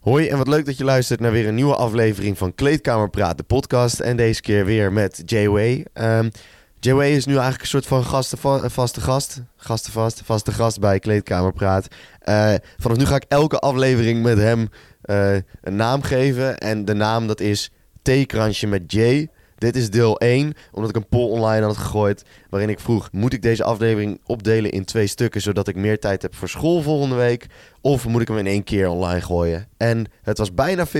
Hoi en wat leuk dat je luistert naar weer een nieuwe aflevering van Kleedkamer Praat, de podcast. En deze keer weer met Jay-Way. Um, Jay-Way is nu eigenlijk een soort van gasten, vaste gast. Gastenvast, vaste gast bij Kleedkamer Praat. Uh, vanaf nu ga ik elke aflevering met hem uh, een naam geven. En de naam dat is Theekransje met Jay. Dit is deel 1, omdat ik een poll online had gegooid. Waarin ik vroeg: moet ik deze aflevering opdelen in twee stukken. zodat ik meer tijd heb voor school volgende week? Of moet ik hem in één keer online gooien? En het was bijna 50-50,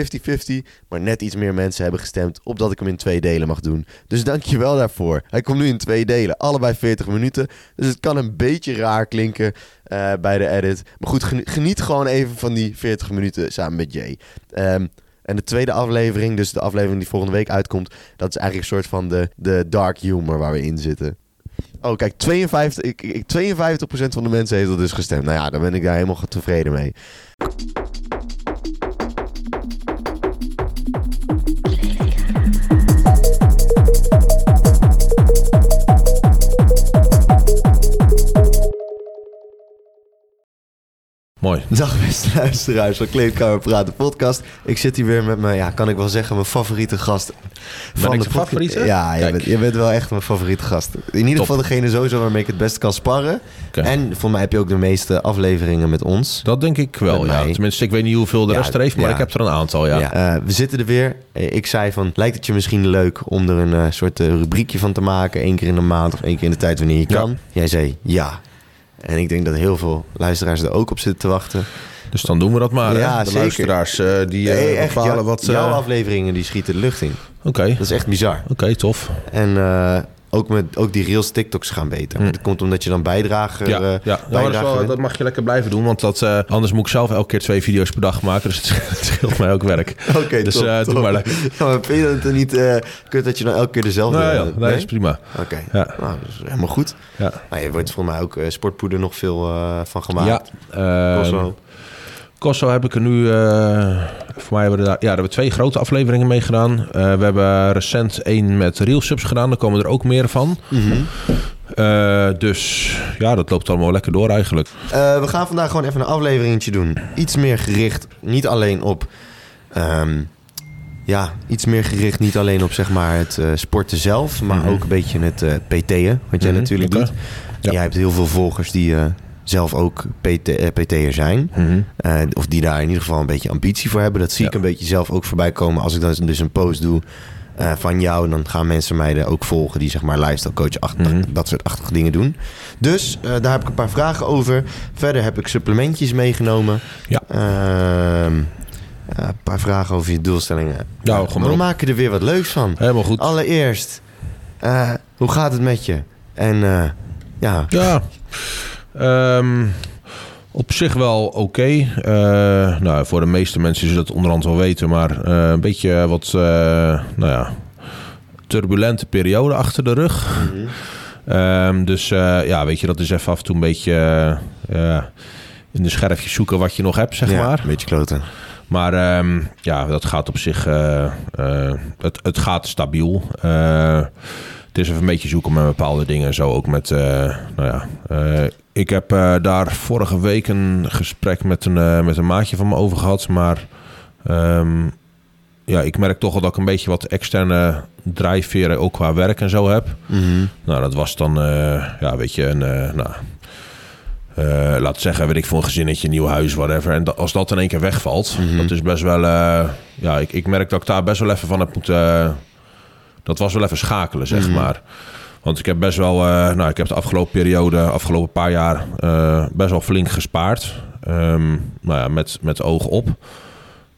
maar net iets meer mensen hebben gestemd. opdat ik hem in twee delen mag doen. Dus dankjewel daarvoor. Hij komt nu in twee delen, allebei 40 minuten. Dus het kan een beetje raar klinken uh, bij de edit. Maar goed, geniet gewoon even van die 40 minuten samen met Jay. Um, en de tweede aflevering, dus de aflevering die volgende week uitkomt, dat is eigenlijk een soort van de, de dark humor waar we in zitten. Oh, kijk, 52, ik, ik, 52% van de mensen heeft er dus gestemd. Nou ja, dan ben ik daar helemaal tevreden mee. Mooi. Dag beste luisteraars van Kleedkamer Praten podcast. Ik zit hier weer met mijn, ja, kan ik wel zeggen, mijn favoriete gast. Van de favoriete? Ja, je bent, je bent, wel echt mijn favoriete gast. In ieder geval degene sowieso waarmee ik het best kan sparren. En voor mij heb je ook de meeste afleveringen met ons. Dat denk ik wel, ja. Tenminste, ik weet niet hoeveel de rest er heeft, maar ik heb er een aantal, ja. Uh, we zitten er weer. Eh, ik zei van, lijkt het je misschien leuk om er een uh, soort rubriekje van te maken? één keer in de maand of één keer in de tijd wanneer je kan. Jij zei ja. En ik denk dat heel veel luisteraars er ook op zitten te wachten. Dus dan doen we dat maar. Ja, de luisteraars uh, die uh, nee, echt, bepalen wat... Uh... Jouw afleveringen die schieten de lucht in. Oké. Dat is echt bizar. Oké, tof. En ook, met, ook die reels TikToks gaan beter. Mm. Dat komt omdat je dan bijdrager... Ja, ja. Nou, dat, wel, dat, mag je lekker blijven doen. Want dat, anders moet ik zelf elke keer twee video's per dag maken. Dus het, scheelt mij ook werk. Oké, Dus top, doe maar lekker. Ja, maar vind je het niet kut dat je dan elke keer dezelfde... Nee, ja, nee, nee? is prima. Oké, ja. nou, dat is helemaal goed. Ja. Nou, je wordt volgens mij ook sportpoeder nog veel van gemaakt. Ja, uh, Kosso heb ik er nu... Uh, voor mij hebben we daar, ja, daar hebben we twee grote afleveringen mee gedaan. Uh, we hebben recent één met Real Subs gedaan. Daar komen er ook meer van. Mm -hmm. uh, dus ja, dat loopt allemaal lekker door eigenlijk. we gaan vandaag gewoon even een afleveringetje doen. Iets meer gericht, niet alleen op... Um, ja, iets meer gericht niet alleen op zeg maar, het sporten zelf... maar mm -hmm. ook een beetje het PT'en, wat jij mm -hmm. natuurlijk okay. doet. Ja. Jij hebt heel veel volgers die zelf ook PT, eh, PT'er zijn. Mm of die daar in ieder geval een beetje ambitie voor hebben. Dat zie ik een beetje zelf ook voorbij komen. Als ik dan dus een post doe uh, van jou, dan gaan mensen mij er ook volgen die zeg maar lifestyle coach achter mm dat soort achtige dingen doen. Dus uh, daar heb ik een paar vragen over. Verder heb ik supplementjes meegenomen. Ja. Ehm, een paar vragen over je doelstellingen. Nou, we maken er weer wat leuks van. Helemaal goed. Allereerst, hoe gaat het met je? En ja. Ja. Um, op zich wel oké. Okay. Uh, eh, nou, voor de meeste mensen zullen het onderhand wel weten, maar uh, een beetje wat uh, nou ja, turbulente periode achter de rug. Mm -hmm. um, dus ja, weet je, dat is even af en toe een beetje in de scherfjes zoeken wat je nog hebt, zeg ja, maar. Een beetje kloten. Maar um, ja, dat gaat op zich. het, het gaat stabiel het is even een beetje zoeken met bepaalde dingen. Zo ook met, uh, nou ja, uh, ik heb uh, daar vorige week een gesprek met een, met een maatje van me over gehad. Maar um, ja, ik merk toch wel dat ik een beetje wat externe drijfveren ook qua werk en zo heb. Mm -hmm. Nou, dat was dan, ja, weet je, een, nou, uh, laat zeggen, weet ik voor een gezinnetje, nieuw huis, whatever. En als dat in één keer wegvalt, mm -hmm. dat is best wel. Uh, ja, ik, ik merk dat ik daar best wel even van heb moeten dat was wel even schakelen, zeg mhm. maar. Want ik heb best wel, uh, nou, ik heb de afgelopen periode, afgelopen paar jaar, uh, best wel flink gespaard. Um, nou ja, met, met oog op.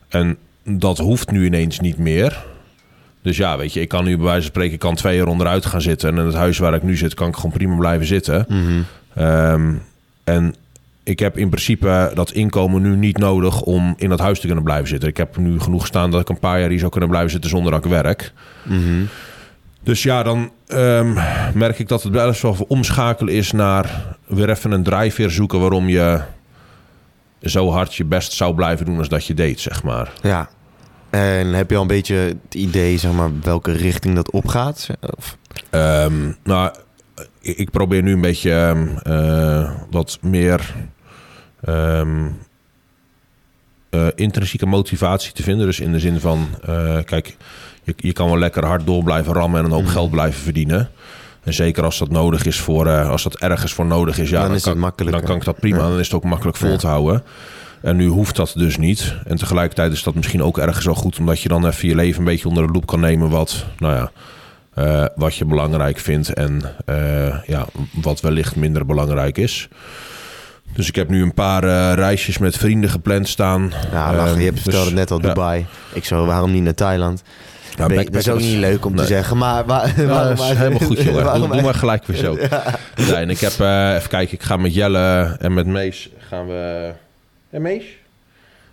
En dat hoeft nu ineens niet meer. Dus ja, weet je, ik kan nu bij wijze van spreken, ik kan twee jaar onderuit gaan zitten. En in het huis waar ik nu zit, kan ik gewoon prima blijven zitten. Mm um, en ik heb in principe dat inkomen nu niet nodig om in dat huis te kunnen blijven zitten. Ik heb nu genoeg staan dat ik een paar jaar hier zou kunnen blijven zitten zonder dat ik werk. Mm Dus ja, dan um, merk ik dat het best wel omschakelen is naar weer even een drijfveer zoeken waarom je zo hard je best zou blijven doen als dat je deed, zeg maar. Ja. En heb je al een beetje het idee, zeg maar, welke richting dat opgaat? Of? Um, nou, ik probeer nu een beetje uh, wat meer Um, eh, intrinsieke motivatie te vinden. Dus in de zin van, eh, kijk, je, je kan wel lekker hard door blijven rammen en een hoop Mhm. geld blijven verdienen. En zeker als dat nodig is voor, eh, als dat ergens voor nodig is, ja, Dan dan, is het kan, makkelijker. dan kan ik dat prima. Ja. Dan is het ook makkelijk vol Ja. te houden. En nu hoeft dat dus niet. En tegelijkertijd is dat misschien ook ergens wel goed, omdat je dan even je leven een beetje onder de loep kan nemen. Wat, nou ja, eh, wat je belangrijk vindt en eh, ja, wat wellicht minder belangrijk is. Dus ik heb nu een paar eh, reisjes met vrienden gepland staan. Ja, lachen. Ehm, je hebt vertelde dus, net al ja. Dubai. Ik zo, waarom niet naar Thailand? Ja, dat is ook niet leuk om nee. te zeggen, maar... waar- Ja, waarom dat is helemaal goed, jongen. waarom Doe, doe maar gelijk weer zo. Nee, en ik heb, even kijken, ik ga met Jelle en met Mees gaan we... En Mees?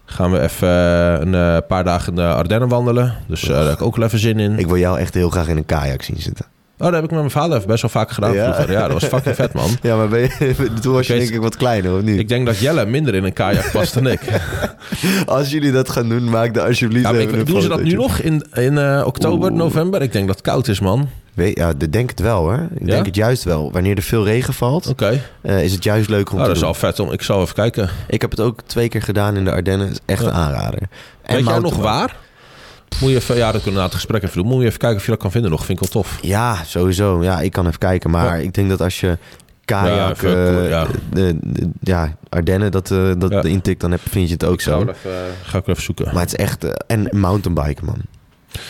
Gaan we even eh, een eh, paar dagen in de Ardennen wandelen. Dus eh, daar heb ik ook wel even zin in. Ik wil jou echt heel graag in een kajak zien zitten. Oh, dat heb ik met mijn vader best wel vaak gedaan Ja. vroeger. Ja, dat was fucking vet, man. Ja, maar ben je, toen was je denk ik wat kleiner, of niet? Ik denk dat Jelle minder in een kajak past dan ik. Als jullie dat gaan doen, maak dan alsjeblieft Ja, maar ik, doen ze dat nu nog in, in oktober, Oeh. november? Ik denk dat het koud is, man. Weet, ja, denk het wel hoor. Ik Ja? denk het juist wel. Wanneer er veel regen valt, eh, is het juist leuk om Oh, te dat is doen. al vet. Om, ik zal even kijken. Ik heb het ook twee keer gedaan in de Ardennen. is echt Ja. een aanrader. En Weet jij nog waar? Moet je even, ja, dat kunnen we na het gesprek even doen. Moet je even kijken of je dat kan vinden nog. Vind ik wel tof. Ja, sowieso. Ja, ik kan even kijken. Maar Ja. ik denk dat als je kajak, Ja, eh, ja. de, de- ja, Ardennen, dat, eh, dat Ja. intikt, dan heb, vind je het ook zo. ga ik even zoeken. Maar het is echt... en mountainbiken, man.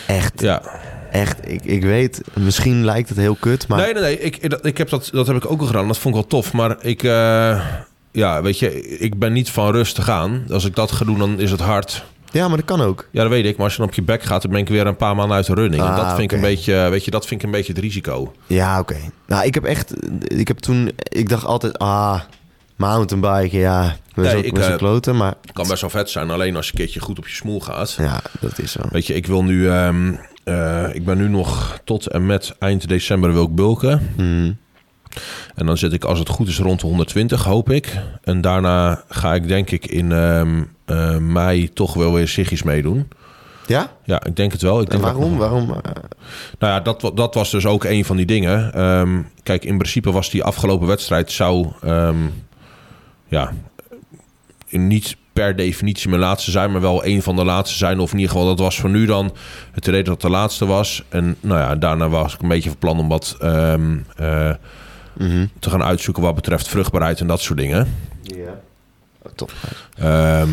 Echt, ja. Echt. Ik, ik weet, misschien lijkt het heel kut, maar... Nee, nee, nee. Ik, ik, heb dat, dat heb ik ook al gedaan. Dat vond ik wel tof. Maar ik, eh, ja, weet je, ik ben niet van rustig aan. Als ik dat ga doen, dan is het hard. Ja, maar dat kan ook. Ja, dat weet ik. Maar als je dan op je bek gaat, dan ben ik weer een paar maanden uit de running. en Ah, dat vind ik een beetje, weet je, dat vind ik een beetje het risico. Ja, oké. Nou, ik heb echt... Ik heb toen... Ik dacht altijd, ah, mountainbiken, ja. We Nee, zijn ik, eh, kloten, maar... Het kan best wel vet zijn. Alleen als je een keertje goed op je smoel gaat. Ja, dat is zo. Weet je, ik wil nu... ehm, eh, ik ben nu nog tot en met eind december wil ik bulken. Hmm. En dan zit ik, als het goed is, rond de 120, hoop ik. En daarna ga ik denk ik in ehm, eh, mei toch wel weer siggies meedoen. Ja? Ja, ik denk het wel. Ik En denk waarom? Waarom? eh, nou ja, dat, dat was dus ook een van die dingen. Ehm, kijk, in principe was die afgelopen wedstrijd zou... ehm, ja, niet per definitie mijn laatste zijn, maar wel een van de laatste zijn. Of in ieder geval, dat was voor nu dan het idee dat het de laatste was. En nou ja, daarna was ik een beetje van plan om wat ehm, eh, mhm. te gaan uitzoeken wat betreft vruchtbaarheid en dat soort dingen. Ja. Oh, top. Ehm,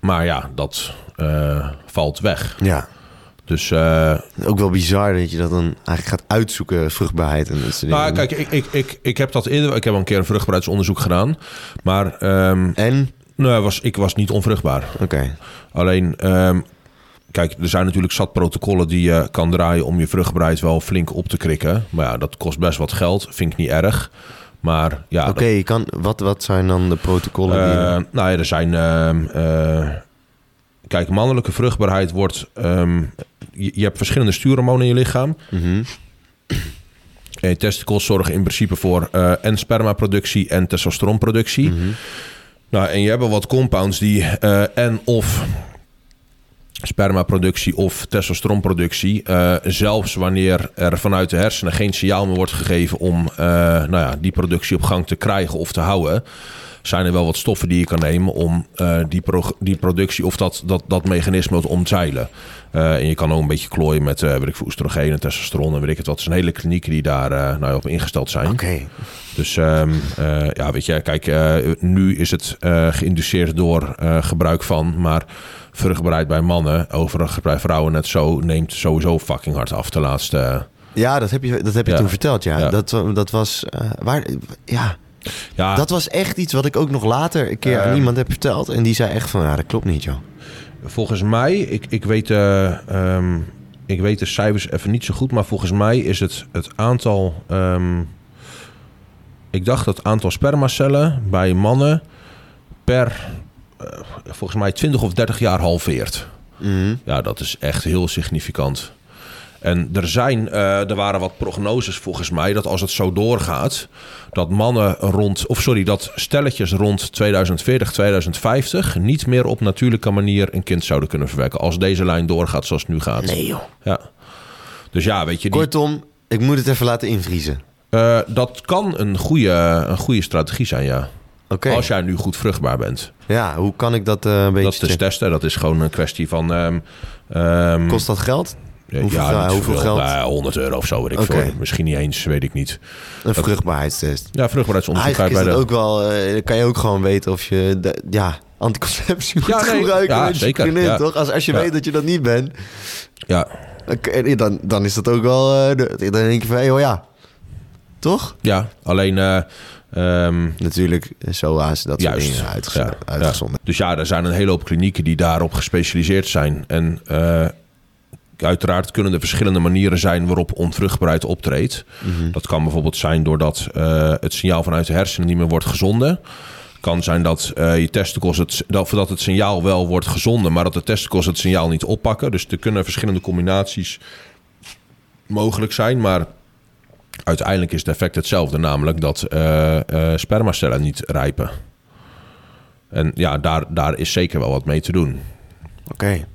maar ja, dat eh, valt weg. Ja. Dus eh, Ook wel bizar dat je dat dan eigenlijk gaat uitzoeken, vruchtbaarheid en dat soort nou, dingen. kijk, ik, ik, ik, ik heb dat eerder. Ik heb al een keer een vruchtbaarheidsonderzoek gedaan. Maar ehm, En? Nou, was, ik was niet onvruchtbaar. Oké. Alleen, ehm, kijk, er zijn natuurlijk zat protocollen die je kan draaien om je vruchtbaarheid wel flink op te krikken. Maar ja, dat kost best wat geld. Vind ik niet erg. Maar ja, Oké, kan, wat, wat zijn dan de protocollen? die Eh, je- nou ja, er zijn. ehm, eh, kijk, mannelijke vruchtbaarheid wordt. ehm, je, je hebt verschillende stuurhormonen in je lichaam. Mhm. En je testicles zorgen in principe voor eh, en spermaproductie en testosteronproductie. Mhm. Nou, en je hebt wel wat compounds die eh, en of spermaproductie of testosteronproductie, eh, zelfs wanneer er vanuit de hersenen geen signaal meer wordt gegeven om eh, nou ja, die productie op gang te krijgen of te houden, zijn er wel wat stoffen die je kan nemen om eh, die, pro- die productie of dat, dat, dat mechanisme te omzeilen. Eh, en je kan ook een beetje klooien met eh weet ik veel, oestrogeen en testosteron en weet ik het wat. Het zijn hele klinieken die daar nou, ja, op ingesteld zijn. Oké. Dus ehm, eh, ja, weet je, kijk, nu is het geïnduceerd door gebruik van, maar vruchtbaarheid bij mannen, overigens bij vrouwen net zo, neemt sowieso fucking hard af de laatste. Ja, dat heb je, dat heb je Ja. toen verteld, ja. Ja. Dat, dat was... waar, ja, Ja, dat was echt iets wat ik ook nog later een keer aan Ehm. iemand heb verteld. En die zei echt van, ja, dat klopt niet, joh. volgens mij, ik, ik, weet, eh, ehm, ik weet de cijfers even niet zo goed, maar volgens mij is het het aantal. ehm, ik dacht dat het aantal spermacellen bij mannen per eh, volgens mij 20 of 30 jaar halveert. Mhm. Ja, dat is echt heel significant. En er, zijn, eh, er waren wat prognoses volgens mij dat als het zo doorgaat, dat mannen rond, of sorry, dat stelletjes rond 2040, 2050 niet meer op natuurlijke manier een kind zouden kunnen verwekken. Als deze lijn doorgaat zoals het nu gaat. Nee, joh. Ja. Dus ja, weet je, die, Kortom, ik moet het even laten invriezen. eh, dat kan een goede, een goede strategie zijn, ja. Oké. Als jij nu goed vruchtbaar bent. Ja, hoe kan ik dat eh, een beetje Dat is testen. Dat is gewoon een kwestie van... ehm, ehm, Kost dat geld? Ja, hoeveel ja, ga- niet hoeveel geld? Nou, 100 euro of zo, weet ik Oké. veel. Misschien niet eens, weet ik niet. Een vruchtbaarheidstest. Ja, vruchtbaarheidsonderzoek Eigenlijk is bij dat de... ook wel... dan kan je ook gewoon weten of je... de- ja, anticonceptie moet Ja, nee, gebruiken ja, zeker, vriendin, ja. toch? Als, als je Ja. weet dat je dat niet bent... Ja, dan Dan, dan is dat ook wel... eh, de- dan denk je van, hey, oh ja. Toch? ja, alleen... eh, ehm, Natuurlijk, SOA's, dat soort Juist, dingen uitgez- ja, uitgezonden. Dus ja, er zijn een hele hoop klinieken die daarop gespecialiseerd zijn. En uiteraard kunnen er verschillende manieren zijn waarop onvruchtbaarheid optreedt. Mhm. Dat kan bijvoorbeeld zijn doordat eh, het signaal vanuit de hersenen niet meer wordt gezonden. kan zijn dat eh, je testicles het, dat, dat het signaal wel wordt gezonden, maar dat de testicles het signaal niet oppakken. Dus er kunnen verschillende combinaties mogelijk zijn, maar uiteindelijk is het effect hetzelfde, namelijk dat eh, spermacellen niet rijpen. En ja, daar, daar is zeker wel wat mee te doen. Oké.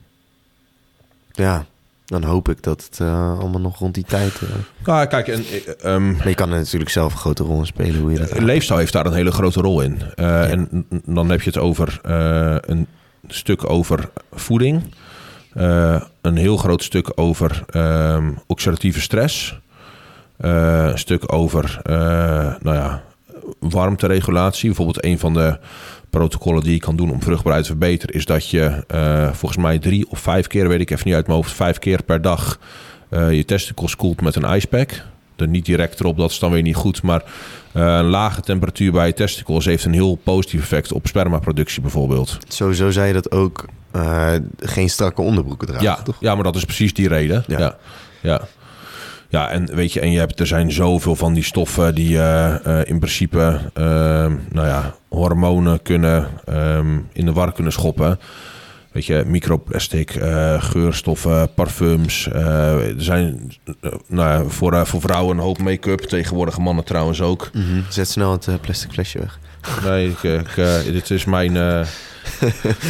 Ja, dan hoop ik dat het eh, allemaal nog rond die tijd... eh, Nou, kijk, en, eh, ehm, Maar je kan er natuurlijk zelf een grote rol in spelen hoe je dat Leefstijl heeft daar een hele grote rol in. En dan heb je het over een stuk over voeding. een heel groot stuk over ehm, oxidatieve stress. een stuk over nou ja, warmteregulatie. Bijvoorbeeld een van de protocollen die je kan doen om vruchtbaarheid te verbeteren... is dat je eh, volgens mij drie of vijf keer, weet ik even niet uit mijn hoofd... vijf keer per dag eh, je testicles koelt met een ijspack er niet direct erop, dat is dan weer niet goed. Maar eh, een lage temperatuur bij je testicles heeft een heel positief effect op spermaproductie bijvoorbeeld. Sowieso zei je dat ook geen strakke onderbroeken dragen, Ja, toch? ja, maar dat is precies die reden. Ja. Ja. Ja, ja. en weet je, en je hebt, er zijn zoveel van die stoffen die eh, eh, in principe ehm, nou ja, hormonen kunnen ehm, in de war kunnen schoppen. Weet je, microplastic, eh, geurstoffen, parfums. er zijn nou ja, voor, voor vrouwen een hoop make-up. Tegenwoordige mannen trouwens ook. Mhm. Zet snel het plastic flesje weg. Nee, ik, ik, dit is mijn...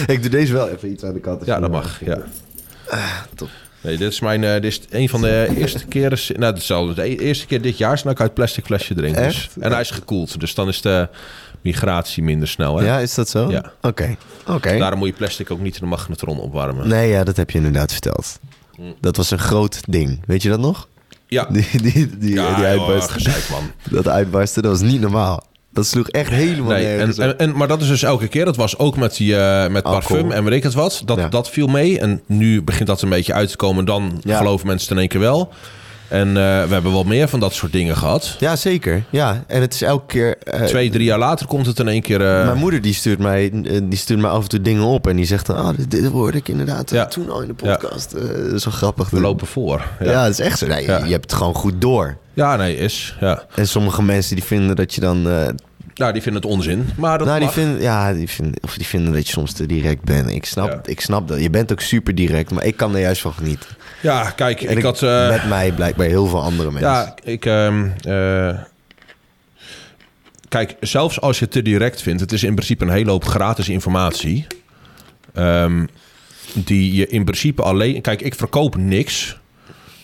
ik doe deze wel even iets aan de kant. ja, dat mag. Ja. top. Nee, dit is mijn... eh, dit is een van de eerste keren... Nou, het is al de eerste keer dit jaar dat ik uit plastic flesje drink. Dus. En hij is gekoeld. Dus dan is de migratie minder snel. Hè? Ja, is dat zo? Ja. Oké. Oké. Daarom moet je plastic ook niet in de magnetron opwarmen. Nee, ja, dat heb je inderdaad verteld. Dat was een groot ding. Weet je dat nog? Ja, Die, die, die, ja die joh, uitbarsten. gezeik, man. Dat uitbarsten, dat was niet normaal. Dat sloeg echt helemaal Nee, en, en, en, maar dat is dus elke keer. Dat was ook met, die, eh, met Alcohol. parfum en weet ik het wat. Dat, Ja. dat viel mee. En nu begint dat een beetje uit te komen. Dan Ja. geloven mensen in één keer wel. En eh, we hebben wel meer van dat soort dingen gehad. Ja, zeker. Ja, en het is elke keer... eh, Twee, drie jaar later komt het in één keer... Mijn moeder die stuurt, mij, die stuurt mij af en toe dingen op. En die zegt dan, ah, dit, dit hoorde ik inderdaad Ja. toen al in de podcast. Wel grappig. we lopen voor. Ja, Ja, dat is echt zo. Nee, Ja. Je hebt het gewoon goed door. Ja nee, is. Ja. En sommige mensen die vinden dat je dan... eh, Nou, die vinden het onzin. Maar dat nou, die vinden, ja, die vinden, of die vinden dat je soms te direct bent. Ik snap, Ja. ik snap dat. Je bent ook super direct, maar ik kan er juist van genieten. Ja, kijk, ik, had... eh, met mij blijkbaar heel veel andere mensen. Ja, ik. ehm, eh, kijk, zelfs als je het te direct vindt, het is in principe een hele hoop gratis informatie. ehm, die je in principe alleen. Kijk, ik verkoop niks.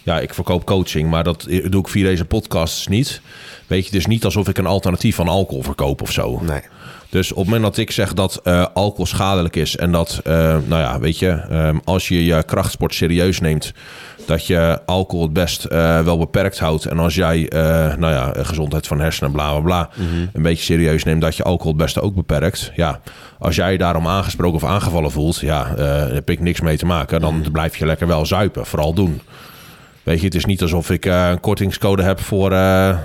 Ja, ik verkoop coaching, maar dat doe ik via deze podcasts niet. Weet je, het is niet alsof ik een alternatief van alcohol verkoop of zo. Nee. Dus op het moment dat ik zeg dat eh, alcohol schadelijk is en dat, eh, nou ja, weet je, ehm, als je je krachtsport serieus neemt, dat je alcohol het best eh, wel beperkt houdt. En als jij, nou ja, gezondheid van hersenen, bla bla bla, een beetje serieus neemt, dat je alcohol het beste ook beperkt. Ja, als jij je daarom aangesproken of aangevallen voelt, ja, daar heb ik niks mee te maken. Dan blijf je lekker wel zuipen, vooral doen. Weet je, het is niet alsof ik eh, een kortingscode heb voor. het?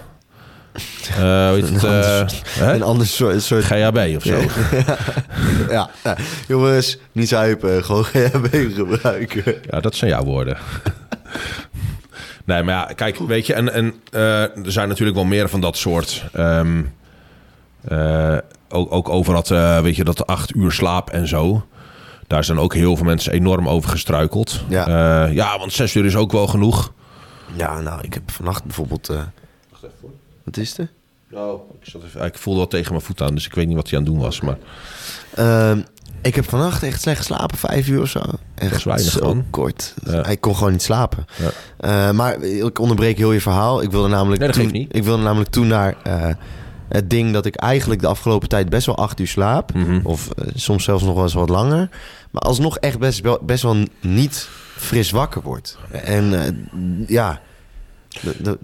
hè? Een ander soort... soort GHB of zo. ja. ja. Jongens, niet zuipen, gewoon GHB gebruiken. Ja, dat zijn jouw woorden. nee, maar ja, kijk, weet je, en, en er zijn natuurlijk wel meer van dat soort. ehm, eh, ook, ook over dat, weet je, dat acht uur slaap en zo. Daar zijn ook heel veel mensen enorm over gestruikeld. Ja. Eh, ja, want zes uur is ook wel genoeg. Ja, nou, ik heb vannacht bijvoorbeeld... eh, wat is er? Nou, ik, zat even, ik voelde wat tegen mijn voet aan, dus ik weet niet wat hij aan het doen was. Maar Ehm, ik heb vannacht echt slecht geslapen, vijf uur of zo. Echt Dat is zo kort. Ja. Ik kon gewoon niet slapen. Ja. Eh, maar ik onderbreek heel je verhaal. Ik wilde namelijk, Nee, dat toen, geeft niet. Ik wilde namelijk toen naar... het ding dat ik eigenlijk de afgelopen tijd best wel acht uur slaap. Mhm. Of eh, soms zelfs nog wel eens wat langer. Maar alsnog echt best wel, best wel niet fris wakker word. En eh, ja, het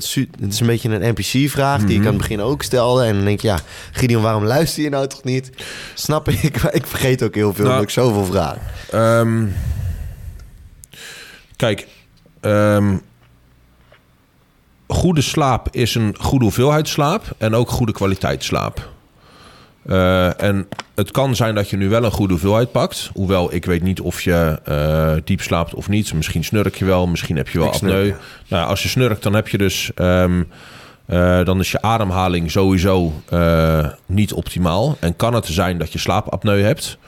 is een beetje een NPC-vraag die ik Mhm. aan het begin ook stelde. En dan denk je, ja, Gideon, waarom luister je nou toch niet? Snap ik, maar ik vergeet ook heel veel Nou, omdat ik zoveel vraag. Ehm, kijk, ehm, goede slaap is een goede hoeveelheid slaap en ook goede kwaliteit slaap. Eh, en het kan zijn dat je nu wel een goede hoeveelheid pakt. Hoewel ik weet niet of je eh, diep slaapt of niet. Misschien snurk je wel, misschien heb je wel apneu. ja. Nou, als je snurkt, dan heb je dus. ehm, eh, dan is je ademhaling sowieso niet optimaal. En kan het zijn dat je slaapapneu hebt.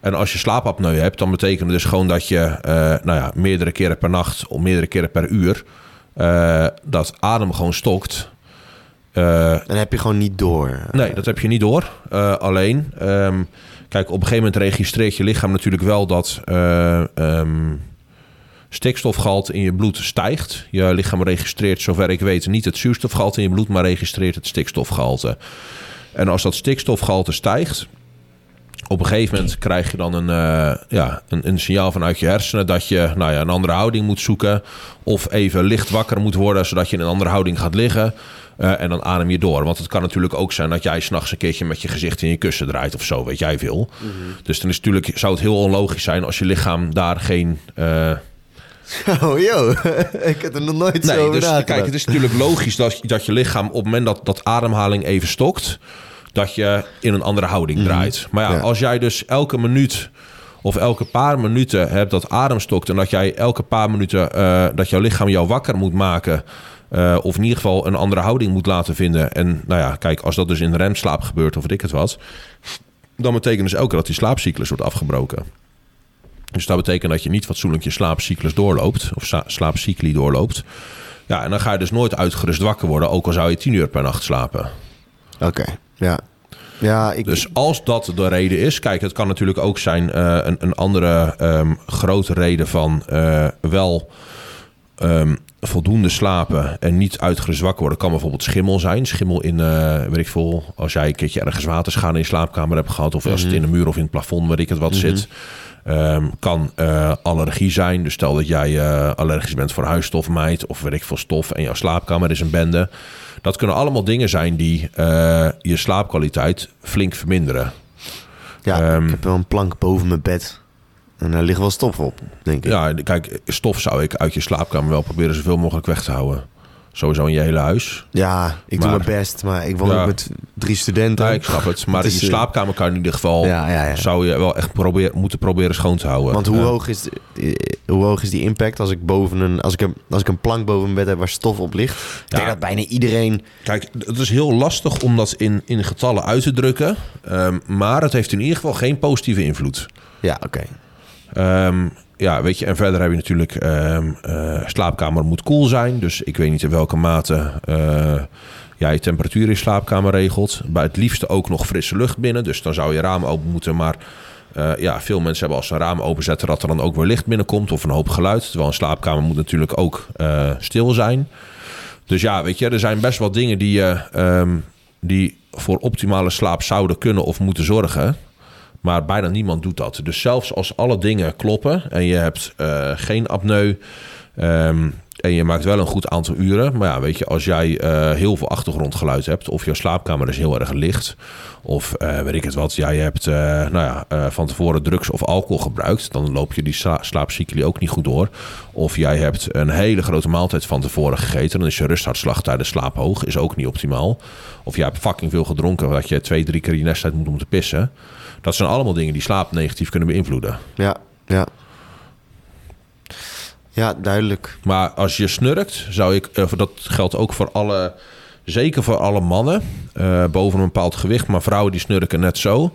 En als je slaapapneu hebt, dan betekent het dus gewoon dat je nou ja, meerdere keren per nacht of meerdere keren per uur eh, dat adem gewoon stokt. Eh, Dan heb je gewoon niet door. Nee, dat heb je niet door. Eh, alleen, ehm, kijk, op een gegeven moment registreert je lichaam natuurlijk wel dat ehm, stikstofgehalte in je bloed stijgt. Je lichaam registreert, zover ik weet, niet het zuurstofgehalte in je bloed, maar registreert het stikstofgehalte. En als dat stikstofgehalte stijgt, op een gegeven moment krijg je dan een, eh, ja, een, een signaal vanuit je hersenen dat je nou ja, een andere houding moet zoeken. Of even licht wakker moet worden, zodat je in een andere houding gaat liggen. Eh, en dan adem je door. Want het kan natuurlijk ook zijn dat jij s'nachts een keertje met je gezicht in je kussen draait of zo, weet jij veel. Dus dan is het natuurlijk, zou het heel onlogisch zijn als je lichaam daar geen. eh, Oh, yo. ik heb er nog nooit zo Nee, over dus kijk, het is natuurlijk logisch dat, dat je lichaam op het moment dat, dat ademhaling even stokt, dat je in een andere houding draait. Maar ja, Ja. als jij dus elke minuut of elke paar minuten hebt dat adem stokt en dat jij elke paar minuten eh, dat jouw lichaam jou wakker moet maken. eh, of in ieder geval een andere houding moet laten vinden. En nou ja, kijk, als dat dus in remslaap gebeurt of weet ik het wat. Dan betekent dus elke keer dat die slaapcyclus wordt afgebroken. Dus dat betekent dat je niet fatsoenlijk je slaapcyclus doorloopt. Of slaapcycli doorloopt. Ja, en dan ga je dus nooit uitgerust wakker worden. Ook al zou je tien uur per nacht slapen. Oké, ja. Ja, ik... Dus als dat de reden is... Kijk, het kan natuurlijk ook zijn eh, een, een andere ehm, grote reden van eh, wel... ehm, voldoende slapen en niet uitgerust wakker worden... kan bijvoorbeeld schimmel zijn. Schimmel in, eh weet ik veel... als jij een keertje ergens waterschade in je slaapkamer hebt gehad... of als het in de muur of in het plafond, weet ik het wat zit... Ehm, kan allergie zijn. Dus stel dat jij allergisch bent voor huisstofmijt... of weet ik veel stof en jouw slaapkamer is een bende. Dat kunnen allemaal dingen zijn die eh, je slaapkwaliteit flink verminderen. ja, ehm, ik heb wel een plank boven mijn bed. En daar ligt wel stof op, denk ik. Ja, kijk, stof zou ik uit je slaapkamer wel proberen zoveel mogelijk weg te houden. Sowieso in je hele huis. Ja, ik doe mijn best, maar ik woon Ja. ook met drie studenten. Ja, ik snap het. Maar Het in je eh, slaapkamer kan in ieder geval... Ja, ja, ja. zou je wel echt probeer, moeten proberen schoon te houden. Want hoe, hoog is, eh, hoe hoog is die impact als ik, boven een, als, ik een, als ik een plank boven mijn bed heb waar stof op ligt? Ik denk dat bijna iedereen... Kijk, het is heel lastig om dat in, in getallen uit te drukken. Ehm, maar het heeft in ieder geval geen positieve invloed. Ja, oké. Ehm, ja, weet je, en verder heb je natuurlijk... ehm eh, slaapkamer moet koel zijn. Dus ik weet niet in welke mate... eh ja, je temperatuur in slaapkamer regelt. Bij het liefste ook nog frisse lucht binnen. Dus dan zou je raam open moeten. Maar eh, ja, veel mensen hebben als ze een raam openzetten... dat er dan ook weer licht binnenkomt of een hoop geluid. Terwijl een slaapkamer moet natuurlijk ook stil zijn. Dus ja, weet je, er zijn best wel dingen die, ehm, die voor optimale slaap zouden kunnen of moeten zorgen. Maar bijna niemand doet dat. Dus zelfs als alle dingen kloppen en je hebt eh, geen apneu ehm, en je maakt wel een goed aantal uren. Maar ja, weet je, als jij eh, heel veel achtergrondgeluid hebt of je slaapkamer is heel erg licht of eh, weet ik het wat, jij hebt nou ja, van tevoren drugs of alcohol gebruikt, dan loop je die sla- slaapcycli ook niet goed door. Of jij hebt een hele grote maaltijd van tevoren gegeten, dan is je rusthartslag tijdens slaap hoog, is ook niet optimaal. Of jij hebt fucking veel gedronken, dat je twee, drie keer je nest uit moet om te pissen. Dat zijn allemaal dingen die slaap negatief kunnen beïnvloeden. Ja, ja. Ja, duidelijk. Maar als je snurkt, zou ik, eh, dat geldt ook voor alle, zeker voor alle mannen, eh, boven een bepaald gewicht, maar vrouwen die snurken net zo,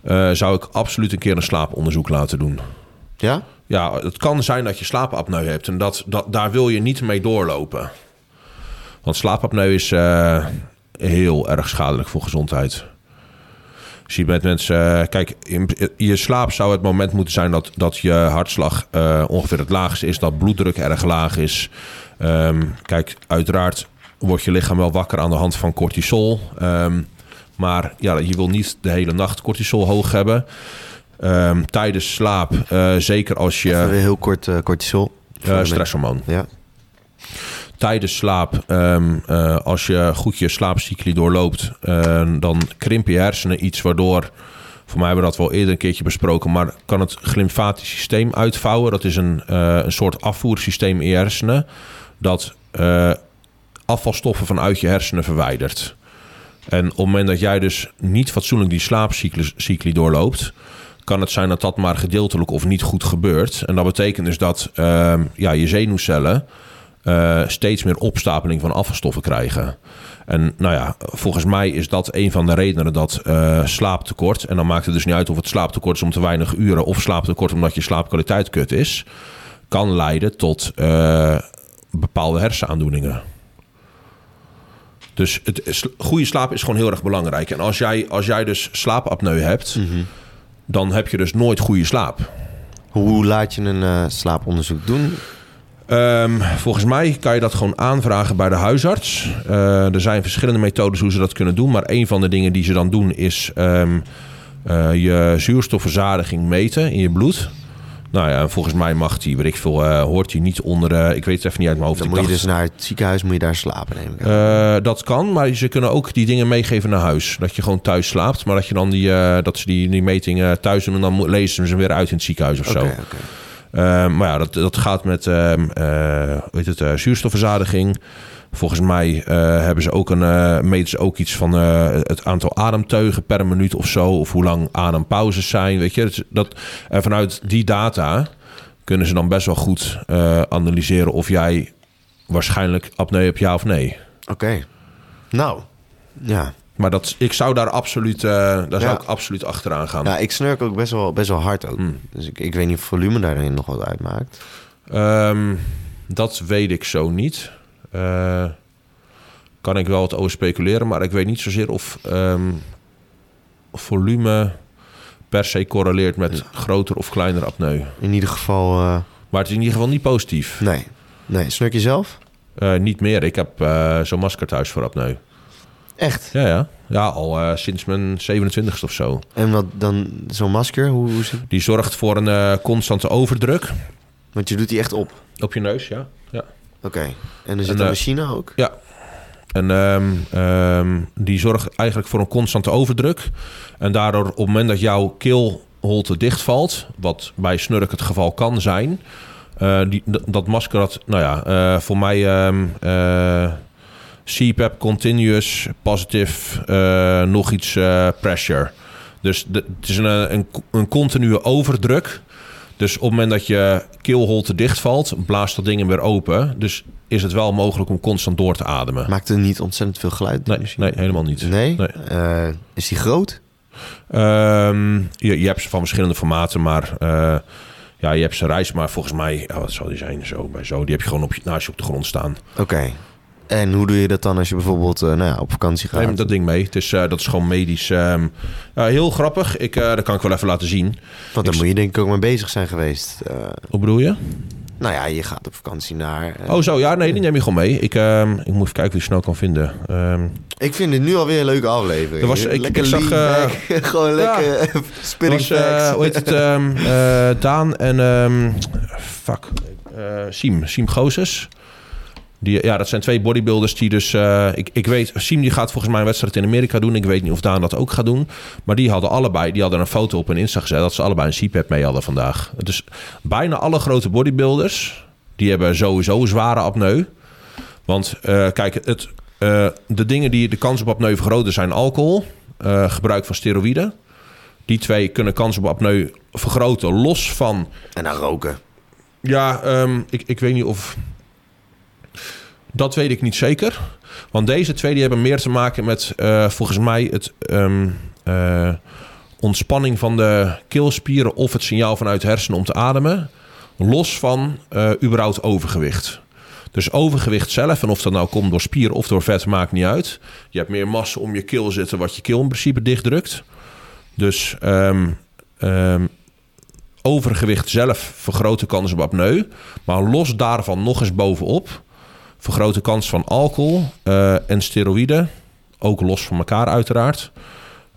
eh, zou ik absoluut een keer een slaaponderzoek laten doen. Ja? Ja, het kan zijn dat je slaapapneu hebt en dat, dat, daar wil je niet mee doorlopen. Want slaapapneu is heel erg schadelijk voor gezondheid. Je ziet met mensen, eh, kijk, in je slaap zou het moment moeten zijn dat, dat je hartslag eh, ongeveer het laagste is, dat bloeddruk erg laag is. Ehm, kijk, uiteraard wordt je lichaam wel wakker aan de hand van cortisol. Ehm, maar ja, je wil niet de hele nacht cortisol hoog hebben. Ehm, tijdens slaap, eh, zeker als je... Even heel kort uh, cortisol. Uh, stresshormoon. Ja. Tijdens slaap, ehm, als je goed je slaapcycli doorloopt... dan krimpen je hersenen iets waardoor... Voor mij hebben we dat wel eerder een keertje besproken... maar kan het glymfatisch systeem uitvouwen. Dat is een, een soort afvoersysteem in je hersenen... dat afvalstoffen vanuit je hersenen verwijdert. En op het moment dat jij dus niet fatsoenlijk die slaapcycli doorloopt, kan het zijn dat dat maar gedeeltelijk of niet goed gebeurt. En dat betekent dus dat uh, ja, je zenuwcellen uh, steeds meer opstapeling van afvalstoffen krijgen. En nou ja, volgens mij is dat een van de redenen dat uh, slaaptekort, en dan maakt het dus niet uit of het slaaptekort is om te weinig uren of slaaptekort omdat je slaapkwaliteit kut is, kan leiden tot uh, bepaalde hersenaandoeningen. Dus het, goede slaap is gewoon heel erg belangrijk. En als jij, als jij dus slaapapneu hebt, Mhm. dan heb je dus nooit goede slaap. Hoe laat je een eh, slaaponderzoek doen? Ehm, volgens mij kan je dat gewoon aanvragen bij de huisarts. Eh, er zijn verschillende methodes hoe ze dat kunnen doen. Maar een van de dingen die ze dan doen is ehm, eh, je zuurstofverzadiging meten in je bloed. Nou ja, volgens mij mag die, weet ik veel, uh, hoort hij niet onder, uh, ik weet het even niet uit mijn hoofd. Dan ik moet je dus naar het ziekenhuis, moet je daar slapen neem ik aan. uh, dat kan, maar ze kunnen ook die dingen meegeven naar huis. Dat je gewoon thuis slaapt, maar dat je dan die, eh, dat ze die, die metingen thuis doen en dan lezen ze hem weer uit in het ziekenhuis of Oké, zo. oké. Uh, maar ja, dat, dat gaat met ehm, eh, hoe heet het, uh, zuurstofverzadiging. Volgens mij uh, hebben ze ook een, meten ze ook iets van het aantal ademteugen per minuut of zo. Of hoe lang adempauzes zijn. Weet je, dat, en vanuit die data kunnen ze dan best wel goed analyseren of jij waarschijnlijk apneu hebt, ja of nee. Oké. Nou, ja. Maar dat, ik zou daar absoluut, uh, daar ja. zou ik absoluut achteraan gaan. Ja, ik snurk ook best wel, best wel hard ook. Hmm. Dus ik, ik weet niet of volume daarin nog wat uitmaakt. Um, dat weet ik zo niet. Uh, kan ik wel wat over speculeren, maar ik weet niet zozeer of um, volume per se correleert met ja. groter of kleiner apneu. In ieder geval. Uh... Maar het is in ieder geval niet positief. Nee. Nee, snurk je zelf? Niet meer. Ik heb zo'n masker thuis voor apneu. Echt? Ja, ja. Ja, al uh, sinds mijn 27ste of zo. En wat dan, zo'n masker, hoe, hoe zit... Die zorgt voor een uh, constante overdruk. Want je doet die echt op? Op je neus, ja. ja. Oké. Okay. En er zit en, een machine ook? Ja. En um, um, die zorgt eigenlijk voor een constante overdruk. En daardoor op het moment dat jouw keelholte dichtvalt... wat bij snurk het geval kan zijn... Uh, die, dat masker dat, nou ja, voor mij... Um, CPAP continuous positive uh, nog iets uh, pressure. Dus de, het is een, een, een continue overdruk. Dus op het moment dat je keelholte dichtvalt, blaast dat ding weer open. Dus is het wel mogelijk om constant door te ademen. Maakt het niet ontzettend veel geluid? Nee, nee, helemaal niet. Nee? nee. Uh, is die groot? Um, je, je, hebt ze van verschillende formaten, maar ja, je hebt ze reis, maar volgens mij, ja, wat zal die zijn? Zo bij zo, die heb je gewoon op je, naast je op de grond staan. Oké. Okay. En hoe doe je dat dan als je bijvoorbeeld uh, nou ja, op vakantie gaat? Neem dat ding mee. Het is, uh, dat is gewoon medisch. Um, uh, heel grappig. Ik, dat kan ik wel even laten zien. Want dan ik... moet je denk ik ook mee bezig zijn geweest. Hoe bedoel je? Nou ja, je gaat op vakantie naar... Oh zo, ja, nee, die neem je gewoon mee. Ik, um, ik moet even kijken wie ik snel kan vinden. Um, ik vind het nu alweer een leuke aflevering. Er was, ik, lekker ik zag, gewoon lekker ja, spinning was, hoe heet het? Daan en... Fuck. Siem. Siem Gozes. Die, ja, dat zijn twee bodybuilders die dus... Uh, ik, ik weet, Siem die gaat volgens mij een wedstrijd in Amerika doen. Ik weet niet of Daan dat ook gaat doen. Maar die hadden allebei... Die hadden een foto op hun Insta gezet... dat ze allebei een CPAP mee hadden vandaag. Dus bijna alle grote bodybuilders... die hebben sowieso zware apneu. Want uh, kijk, het, uh, de dingen die de kans op apneu vergroten zijn alcohol... gebruik van steroïden. Die twee kunnen kans op apneu vergroten los van... En dan roken. Ja, um, ik, ik weet niet of... Dat weet ik niet zeker. Want deze twee die hebben meer te maken met uh, volgens mij het um, uh, ontspanning van de keelspieren of het signaal vanuit hersenen om te ademen. Los van uh, überhaupt overgewicht. Dus overgewicht zelf, en of dat nou komt door spieren of door vet, maakt niet uit. Je hebt meer massa om je keel zitten, wat je keel in principe dichtdrukt. Dus um, um, overgewicht zelf vergroot de kans op apneu. Maar los daarvan nog eens bovenop vergroot de kans van alcohol eh, en steroïden. Ook los van elkaar uiteraard.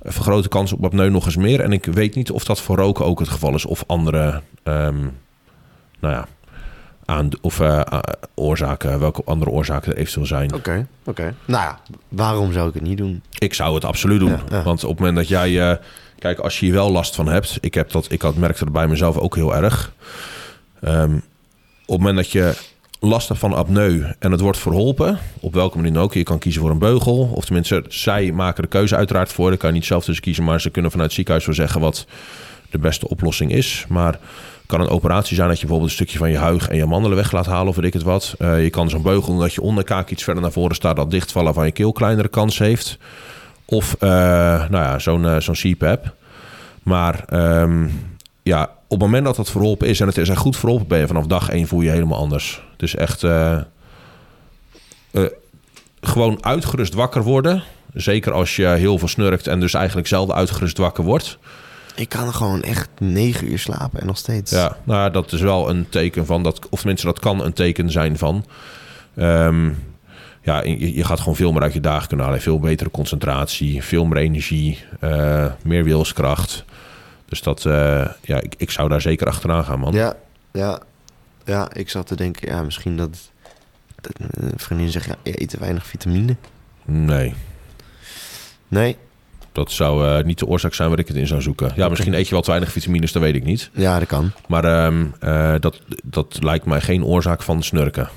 Eh, Vergroot de kans op apneu nog eens meer. En ik weet niet of dat voor roken ook het geval is. Of andere, ehm, nou ja, aan, of eh, oorzaken, welke andere oorzaken er eventueel zijn. Oké, oké. Nou ja, waarom zou ik het niet doen? Ik zou het absoluut doen. Ja, ja. Want op het moment dat jij... eh, kijk, als je hier wel last van hebt... Ik, heb dat, ik had, merkte dat bij mezelf ook heel erg. Ehm, op het moment dat je last hebt van apneu en het wordt verholpen... op welke manier dan ook. Je kan kiezen voor een beugel. Of tenminste, zij maken de keuze uiteraard voor. Daar kan je niet zelf tussen kiezen. Maar ze kunnen vanuit het ziekenhuis wel zeggen... wat de beste oplossing is. Maar kan een operatie zijn dat je bijvoorbeeld een stukje van je huig en je mandelen weg laat halen of weet ik het wat. Eh, je kan zo'n beugel doen dat je onderkaak iets verder naar voren staat, dat dichtvallen van je keel kleinere kans heeft. Of eh, nou ja, zo'n eh, zo'n CPAP. Maar ehm, ja, op het moment dat dat verholpen is en het is echt goed verholpen, ben je vanaf dag één voel je helemaal anders. Dus echt eh, eh, gewoon uitgerust wakker worden. Zeker als je heel veel snurkt en dus eigenlijk zelden uitgerust wakker wordt. Ik kan gewoon echt negen uur slapen en nog steeds. Ja, nou ja, dat is wel een teken van dat, of tenminste, dat kan een teken zijn van. ehm, ja, je, je gaat gewoon veel meer uit je dagen kunnen halen. Veel betere concentratie, veel meer energie, eh, meer wilskracht. Dus dat, eh, ja, ik, ik zou daar zeker achteraan gaan, man. Ja, ja, ja, ik zat te denken, ja, misschien dat, dat een vriendin zegt, ja, je eet te weinig vitamine. Nee, Nee, dat zou eh, niet de oorzaak zijn waar ik het in zou zoeken. Ja, misschien eet je wel te weinig vitamines, dat weet ik niet. ja, dat kan. Maar ehm, eh, dat, dat lijkt mij geen oorzaak van snurken.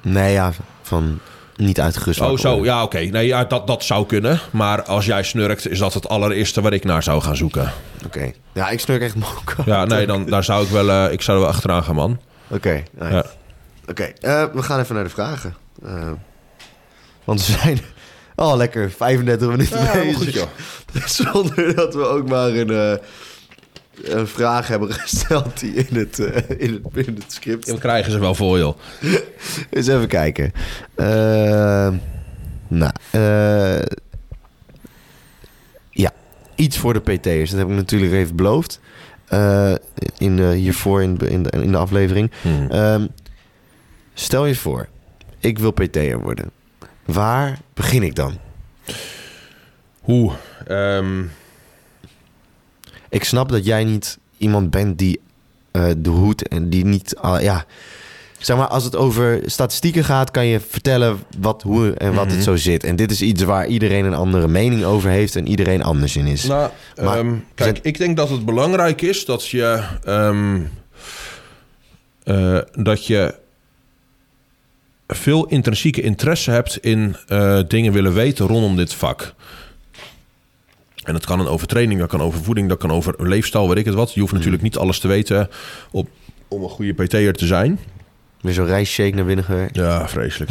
Nee, ja, van niet uitgerust. Oh, zo. Ja, oké. Nee, ja, dat, dat zou kunnen. Maar als jij snurkt, is dat het allereerste waar ik naar zou gaan zoeken. Oké. Ja, ik snurk echt moka. Ja, nee, dan daar zou ik wel, eh, ik zou er wel achteraan gaan, man. Oké, Ja. oké. eh, we gaan even naar de vragen. Eh, want we zijn al lekker 35 minuten bezig. Zonder dat we ook maar een, een vraag hebben gesteld die in het, eh, in het, in het script Dan krijgen ze wel voor, joh. Eens even kijken. Eh, nou, eh, ja, iets voor de PT'ers. Dat heb ik natuurlijk even beloofd. Eh, in, hiervoor in, in, de, in de aflevering. Hmm. Ehm, stel je voor, ik wil PT'er worden. Waar begin ik dan? Hoe? Ehm, Ik snap dat jij niet iemand bent die eh, de hoed en die niet... ah, ja, zeg maar, als het over statistieken gaat, kan je vertellen wat, hoe en wat Mhm. het zo zit. En dit is iets waar iedereen een andere mening over heeft en iedereen anders in is. nou, Maar- ehm, kijk, ik denk dat het belangrijk is dat je... ehm, eh, dat je veel intrinsieke interesse hebt in eh, dingen willen weten rondom dit vak. En dat kan een overtraining, dat kan over voeding, dat kan over leefstijl, weet ik het wat. Je hoeft natuurlijk niet alles te weten op, om een goede PT'er te zijn. Weer zo'n rijstshake naar binnen gewerkt. Ja, vreselijk.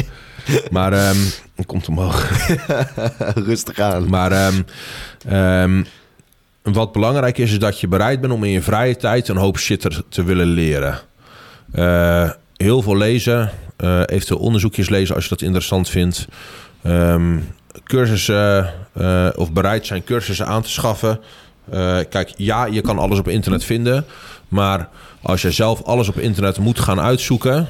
maar ehm het komt omhoog. Rustig aan. Maar ehm, ehm, wat belangrijk is, is dat je bereid bent om in je vrije tijd een hoop shit te willen leren. Eh, heel veel lezen, eh, eventueel onderzoekjes lezen als je dat interessant vindt. Ehm, cursussen eh, of bereid zijn cursussen aan te schaffen. Eh, kijk, ja, je kan alles op internet vinden. Maar als je zelf alles op internet moet gaan uitzoeken,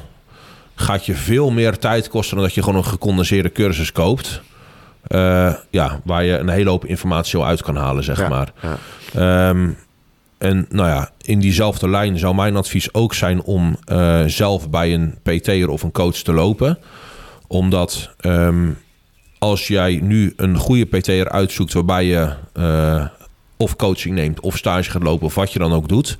gaat je veel meer tijd kosten dan dat je gewoon een gecondenseerde cursus koopt. Eh, ja, waar je een hele hoop informatie al uit kan halen, zeg Ja, maar. ja. Ehm, en nou ja, in diezelfde lijn zou mijn advies ook zijn om zelf bij een PT'er of een coach te lopen. Omdat ehm, als jij nu een goede PT'er uitzoekt waarbij je eh, of coaching neemt of stage gaat lopen of wat je dan ook doet.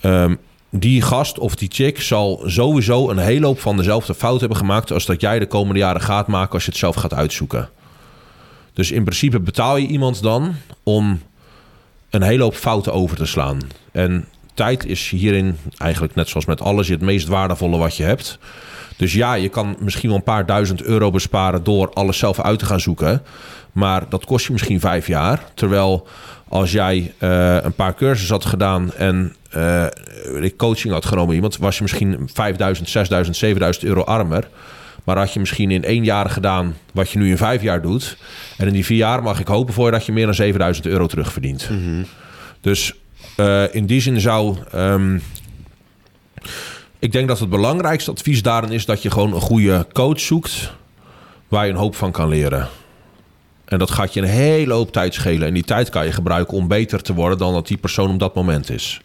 ehm, die gast of die chick zal sowieso een hele hoop van dezelfde fout hebben gemaakt als dat jij de komende jaren gaat maken als je het zelf gaat uitzoeken. Dus in principe betaal je iemand dan om een hele hoop fouten over te slaan. En tijd is hierin eigenlijk net zoals met alles het meest waardevolle wat je hebt. Dus ja, je kan misschien wel een paar duizend euro besparen door alles zelf uit te gaan zoeken. Maar dat kost je misschien vijf jaar. Terwijl als jij eh, een paar cursussen had gedaan en eh, coaching had genomen iemand, was je misschien 5000, 6000, 7000 euro armer. Maar had je misschien in één jaar gedaan wat je nu in vijf jaar doet. En in die vier jaar mag ik hopen voor je dat je meer dan 7000 euro terugverdient. Dus eh, in die zin zou. ehm, Ik denk dat het belangrijkste advies daarin is dat je gewoon een goede coach zoekt waar je een hoop van kan leren. En dat gaat je een hele hoop tijd schelen. En die tijd kan je gebruiken om beter te worden dan dat die persoon op dat moment is.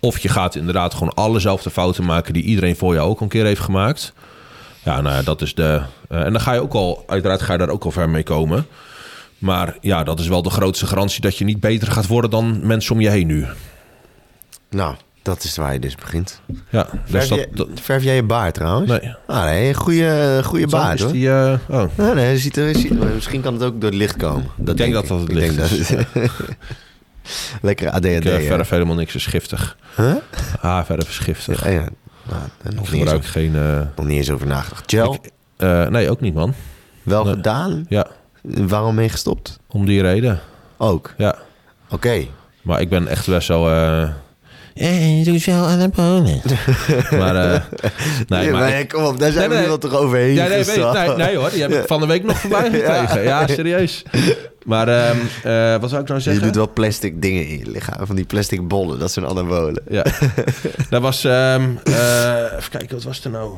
Of je gaat inderdaad gewoon allezelfde fouten maken die iedereen voor jou ook een keer heeft gemaakt. Ja, nou ja, dat is de. eh, en dan ga je ook al, uiteraard ga je daar ook al ver mee komen. Maar ja, dat is wel de grootste garantie dat je niet beter gaat worden dan mensen om je heen nu. Nou, dat is waar je dus begint. Ja, dus Verf, dat. jij, dat verf jij je baard trouwens? nee. Ah, nee, goede, goede baard Is hoor. die, eh, oh. Nee, nee, ziet er, ziet, misschien kan het ook door het licht komen. Dat denk dat dat het ik. licht denk Dat, Lekker ADHD. Ik eh, hè? verf helemaal niks is giftig. Huh? Ah, verf is giftig. Ja, ja. Nou, Ik nog, niet eens gebruik over, geen. eh, nog niet eens over nagedacht. Gel, Ik- eh, nee, ook niet, man. wel nee. gedaan. Ja, Waarom mee gestopt? om die reden. Ook. Ja. Oké. Maar ik ben echt best wel. eh eh, doe zo aan de bonen. maar, eh nee, Ja, maar. maar ik- kom op, daar zijn Nee, we nu wel toch overheen ja, nee, nee, nee hoor, die heb ik van de week nog voorbij gekregen. Ja, serieus. Maar uh, uh, wat zou ik nou Je zeggen? doet wel plastic dingen in je lichaam. Van die plastic bollen. Dat zijn anabolen. Ja. dat was... Um, uh, even kijken, wat was er nou?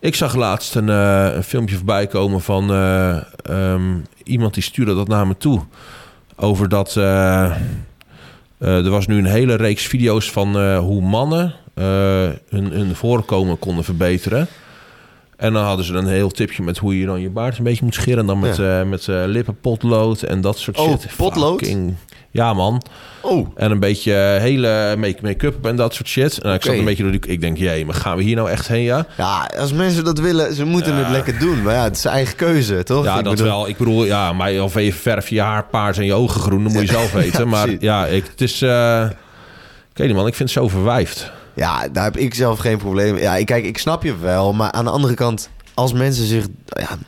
Ik zag laatst een, uh, een filmpje voorbij komen van uh, um, iemand die stuurde dat naar me toe. Over dat... Uh, er was nu een hele reeks video's van hoe mannen hun, hun voorkomen konden verbeteren. En dan hadden ze een heel tipje met hoe je dan je baard een beetje moet scheren. Dan met, ja. uh, met uh, lippenpotlood en dat soort oh, shit. potlood? Fucking, ja, man. Oh. En een beetje hele make-up en dat soort shit. En ik zat een beetje door die... Ik denk, jee, maar gaan we hier nou echt heen, ja? Ja, als mensen dat willen, ze moeten ja. het lekker doen. Maar ja, het is eigen keuze, toch? Ja, ik dat bedoel... wel. Ik bedoel, ja, maar of even verf je haar paars en je ogen groen, dan moet je zelf weten. maar ja, ik, het is... Uh... Ik weet niet, man. Ik vind het zo verwijfd. Ja, daar heb ik zelf geen probleem mee. Ja, kijk, ik snap je wel. Maar aan de andere kant, als mensen zich... Ja,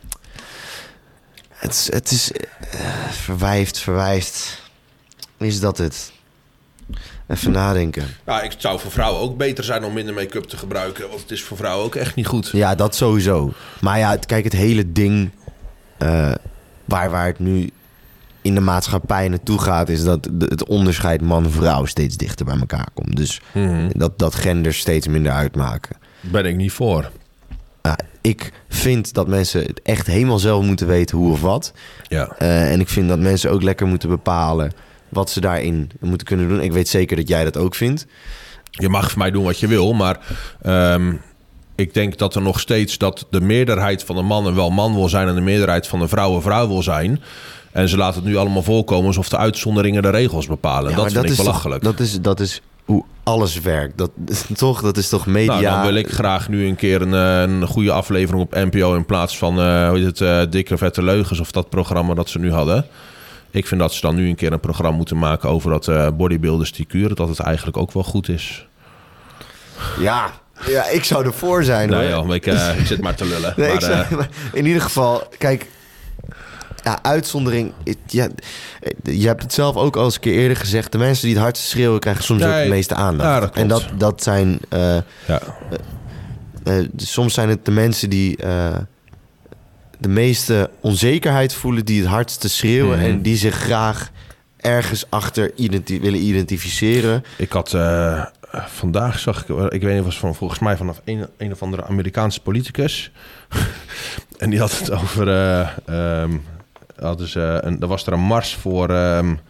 het is, het is uh, verwijfd, verwijfd. Is dat het? Even nadenken. Ja, ik zou voor vrouwen ook beter zijn om minder make-up te gebruiken. Want het is voor vrouwen ook echt niet goed. Ja, dat sowieso. Maar ja, kijk, het hele ding... Uh, waar, waar het nu in de maatschappij naartoe gaat... is dat het onderscheid man-vrouw steeds dichter bij elkaar komt. Dus Mhm. mm -hmm. dat, dat genders steeds minder uitmaken. Ben ik niet voor. Ja, ik vind dat mensen het echt helemaal zelf moeten weten hoe of wat. Ja. Uh, en ik vind dat mensen ook lekker moeten bepalen wat ze daarin moeten kunnen doen. Ik weet zeker dat jij dat ook vindt. Je mag voor mij doen wat je wil, maar um, ik denk dat er nog steeds dat de meerderheid van de mannen wel man wil zijn en de meerderheid van de vrouwen vrouw wil zijn. En ze laten het nu allemaal voorkomen alsof de uitzonderingen de regels bepalen. Ja, dat vind dat ik is belachelijk. Toch, dat, is, dat is hoe alles werkt. Dat, toch, dat is toch media... Nou, dan wil ik graag nu een keer een, een goede aflevering op NPO... in plaats van, uh, hoe heet het, uh, Dikke Vette Leugens... of dat programma dat ze nu hadden. Ik vind dat ze dan nu een keer een programma moeten maken... over dat uh, bodybuilders die kuren... dat het eigenlijk ook wel goed is. Ja, ja ik zou ervoor zijn. Nee, hoor. joh, ik, uh, ik zit maar te lullen. nee, maar, zou, in ieder geval, kijk... Ja, uitzondering. Ja, je hebt het zelf ook al eens een keer eerder gezegd. De mensen die het hardst schreeuwen krijgen soms nee, ook de meeste aandacht. Ja, dat en dat, dat zijn. Uh, ja. uh, soms zijn het de mensen die de meeste onzekerheid voelen, die het hardste schreeuwen Mhm. en die zich graag ergens achter identi willen identificeren. Ik had vandaag zag ik, ik weet niet, was van volgens mij vanaf een, een of andere Amerikaanse politicus. en die had het over. Um, hadden ze een, er was er een mars voor um,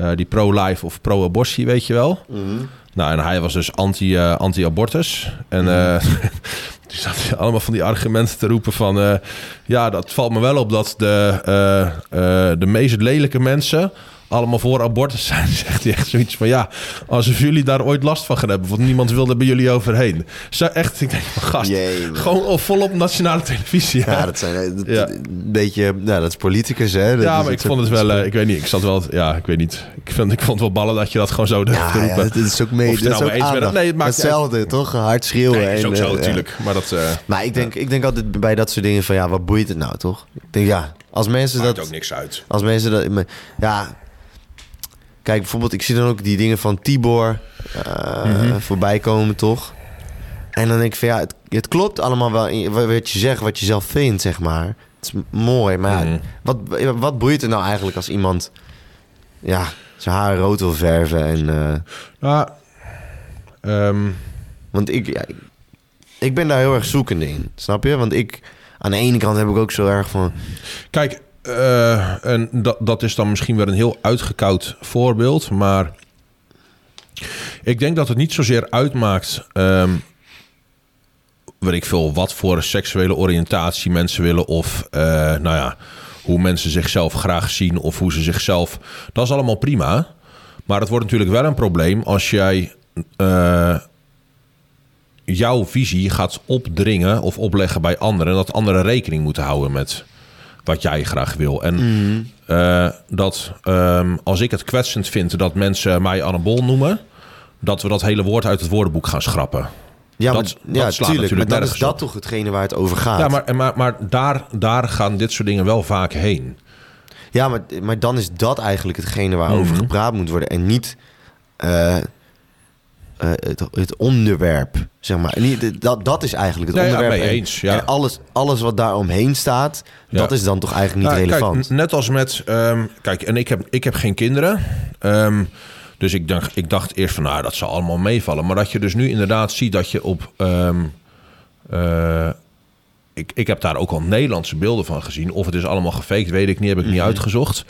uh, die pro-life of pro-abortie, weet je wel. Mm -hmm. Nou, en hij was dus anti, uh, anti-abortus. En mm -hmm. toen zat hij allemaal van die argumenten te roepen van... uh, ja, dat valt me wel op dat de, uh, de meest lelijke mensen allemaal voor abortus zijn. Zegt hij echt zoiets van ja, alsof jullie daar ooit last van gaan hebben. Want niemand wil er bij jullie overheen. Zo echt, ik denk van gast, Jee, gewoon volop nationale televisie. Ja, ja dat zijn dat, ja. een beetje, nou, dat is politicus hè. Dat ja, maar ik vond het wel, uh, ik weet niet, ik zat wel, ja, ik weet niet. Ik, vind, ik vond het wel ballen dat je dat gewoon zo durft ja, roepen. Ja, dat is ook mee, of dat nou is ook eens. Nee, het maakt Hetzelfde, toch? Hard schreeuwen. Nee, is ook en, zo uh, natuurlijk. Maar dat... Uh, maar ik denk, ik denk altijd bij dat soort dingen van ja, wat boeit het nou toch? Ik denk ja, als mensen maakt dat... ook niks uit. Als mensen dat... Ja, Kijk, bijvoorbeeld, ik zie dan ook die dingen van Tibor uh, mm -hmm. voorbij komen, toch? En dan denk ik van ja, het, het klopt allemaal wel wat je zegt, wat je zelf vindt, zeg maar. Het is mooi, maar Mhm. ja, wat, wat boeit er nou eigenlijk als iemand ja, zijn haar rood wil verven en... Uh... Ja, um, Want ik, ja, ik, ik ben daar heel erg zoekende in, snap je? Want ik, aan de ene kant heb ik ook zo erg van... Kijk, eh, en dat, dat is dan misschien weer een heel uitgekoud voorbeeld, maar ik denk dat het niet zozeer uitmaakt, ehm weet ik veel, wat voor seksuele oriëntatie mensen willen of, eh, nou ja, hoe mensen zichzelf graag zien of hoe ze zichzelf. Dat is allemaal prima, maar het wordt natuurlijk wel een probleem als jij eh, jouw visie gaat opdringen of opleggen bij anderen, en dat anderen rekening moeten houden met wat jij graag wil. En eh, dat ehm, als ik het kwetsend vind dat mensen mij Annabol noemen, dat we dat hele woord uit het woordenboek gaan schrappen. Ja, Dat- maar, dat ja slaat tuurlijk, maar natuurlijk dan is dat op. toch hetgene waar het over gaat. Ja, maar, maar, maar daar, daar gaan dit soort dingen wel vaak heen. Ja, maar, maar dan is dat eigenlijk hetgene waarover Mhm. gepraat moet worden. En niet eh, eh, het, het onderwerp, zeg maar. Niet, dat, dat is eigenlijk het Nee, ja, onderwerp. En- eens, ja. En alles, alles wat daar omheen staat, Ja. dat is dan toch eigenlijk niet Nou, relevant. Kijk, net als met... ehm, kijk, en ik heb, ik heb geen kinderen. Ehm, dus ik dacht, ik dacht eerst van, nou, dat zal allemaal meevallen. Maar dat je dus nu inderdaad ziet dat je op... ehm, eh, ik, ik heb daar ook al Nederlandse beelden van gezien. Of het is allemaal gefaked, weet ik niet. Heb ik Mhm. niet uitgezocht.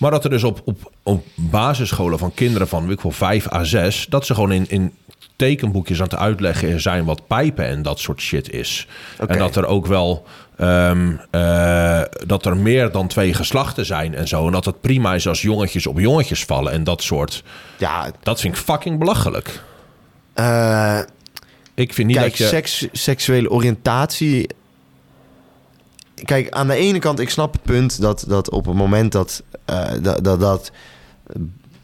Maar dat er dus op, op, op basisscholen van kinderen van, weet ik wel, 5 à 6... dat ze gewoon in, in tekenboekjes aan het uitleggen zijn wat pijpen en dat soort shit is. En dat er ook wel... ehm, eh, dat er meer dan twee geslachten zijn en zo. En dat het prima is als jongetjes op jongetjes vallen en dat soort. ja, Dat vind ik fucking belachelijk. eh, Ik vind niet kijk, dat je... seks, seksuele oriëntatie... Kijk, aan de ene kant, ik snap het punt dat, dat op het moment dat, eh, dat, dat, dat,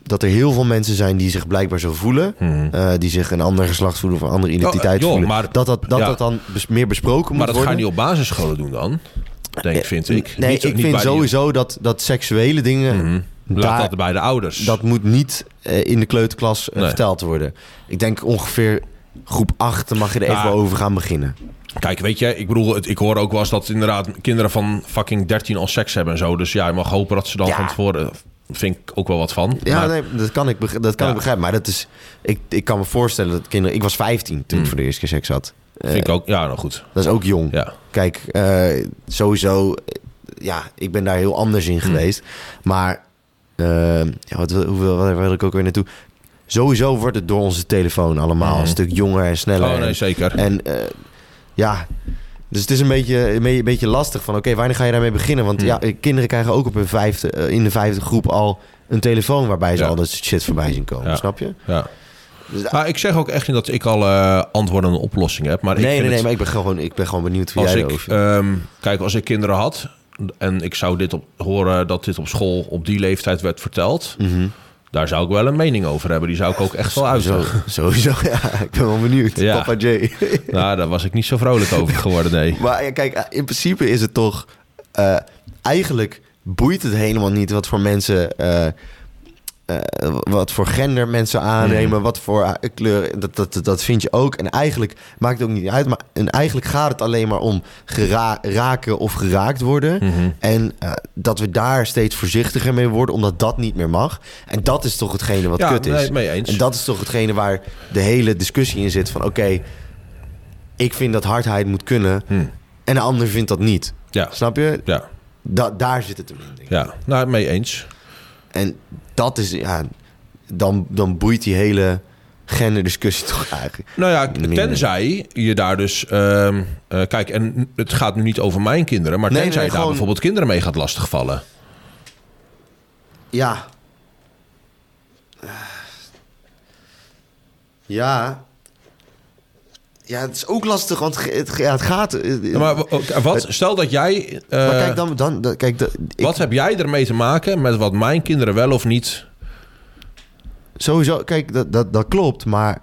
dat er heel veel mensen zijn die zich blijkbaar zo voelen, Mhm. eh, die zich een ander geslacht voelen of een andere identiteit joh, voelen, maar- dat dat, dat, ja. dat dan bes- meer besproken maar moet dat ga worden. je niet op basisscholen doen dan, denk vind ik. Nee, Niet ik vind die- sowieso dat, dat seksuele dingen, Mhm. Laat daar, dat bij de ouders. dat moet niet eh, in de kleuterklas eh, Nee. verteld worden. Ik denk ongeveer groep 8 dan mag je er even over gaan beginnen. Kijk, weet je, ik bedoel, het, ik hoor ook wel eens dat inderdaad kinderen van fucking 13 al seks hebben en zo. Dus ja, je mag hopen dat ze dan Ja. van tevoren... Vind ik ook wel wat van. Ja, Maar- nee, dat kan ik, dat kan Ja. ik begrijpen. Maar dat is, ik, ik kan me voorstellen dat kinderen... Ik was 15 toen ik Mm. voor de eerste keer seks had. Eh, Vind ik ook, ja, nou goed. Dat is ook jong. Ja. Kijk, eh, sowieso... eh, Ja, ik ben daar heel anders Mm. in geweest. Maar... eh, ja, wat, hoeveel, waar wil ik ook weer naartoe? Sowieso wordt het door onze telefoon allemaal een stuk jonger en sneller. Oh nee, En- zeker. En eh, ja, dus het is een beetje, een beetje, lastig van... oké, wanneer ga je daarmee beginnen? Want Hmm. ja, eh, kinderen krijgen ook op hun vijfde, eh, in de vijfde groep al een telefoon... waarbij ze Ja. al dat shit voorbij zien komen, Ja. snap je? Ja. Dus, Maar ik zeg ook echt niet dat ik al eh antwoorden en oplossingen heb. Maar ik nee, vind nee, nee, het- maar ik ben gewoon, ik ben gewoon benieuwd hoe als jij ik, ehm, kijk, als ik kinderen had en ik zou dit op, horen dat dit op school op die leeftijd werd verteld, Mhm. Daar zou ik wel een mening over hebben. Die zou ik ook echt wel uiten. sowieso, ja, ik ben wel benieuwd. Ja. Papa J. Nou, daar was ik niet zo vrolijk over geworden, nee. maar ja, kijk, eh, in principe is het toch... eh, eigenlijk boeit het helemaal niet wat voor mensen... eh, eh, wat voor gender mensen aannemen, wat voor eh, kleur, dat, dat, dat vind je ook. En eigenlijk maakt het ook niet uit, maar en eigenlijk gaat het alleen maar om gera- raken of geraakt worden. Mhm. En eh, dat we daar steeds voorzichtiger mee worden, omdat dat niet meer mag. En dat is toch hetgene wat Ja, kut is. nee, mee eens. En dat is toch hetgene waar de hele discussie in zit van... oké, ik vind dat hardheid moet kunnen Hm. en de ander vindt dat niet. Ja, Snap je? ja, Da- daar zit het hem in, ja. Nou, mee eens. En dat is, ja, dan, dan boeit die hele genderdiscussie toch eigenlijk. Nou ja, tenzij je daar dus... ehm, eh, kijk, en het gaat nu niet over mijn kinderen... maar Nee, tenzij nee, je daar bijvoorbeeld kinderen mee gaat lastigvallen. Ja. Ja. Ja, het is ook lastig, want het, ja, het gaat... eh, Ja, maar w- wat, stel dat jij... eh, maar kijk, dan... dan, kijk, de- ik- wat heb jij ermee te maken met wat mijn kinderen wel of niet... Sowieso, kijk, dat, dat, dat klopt, maar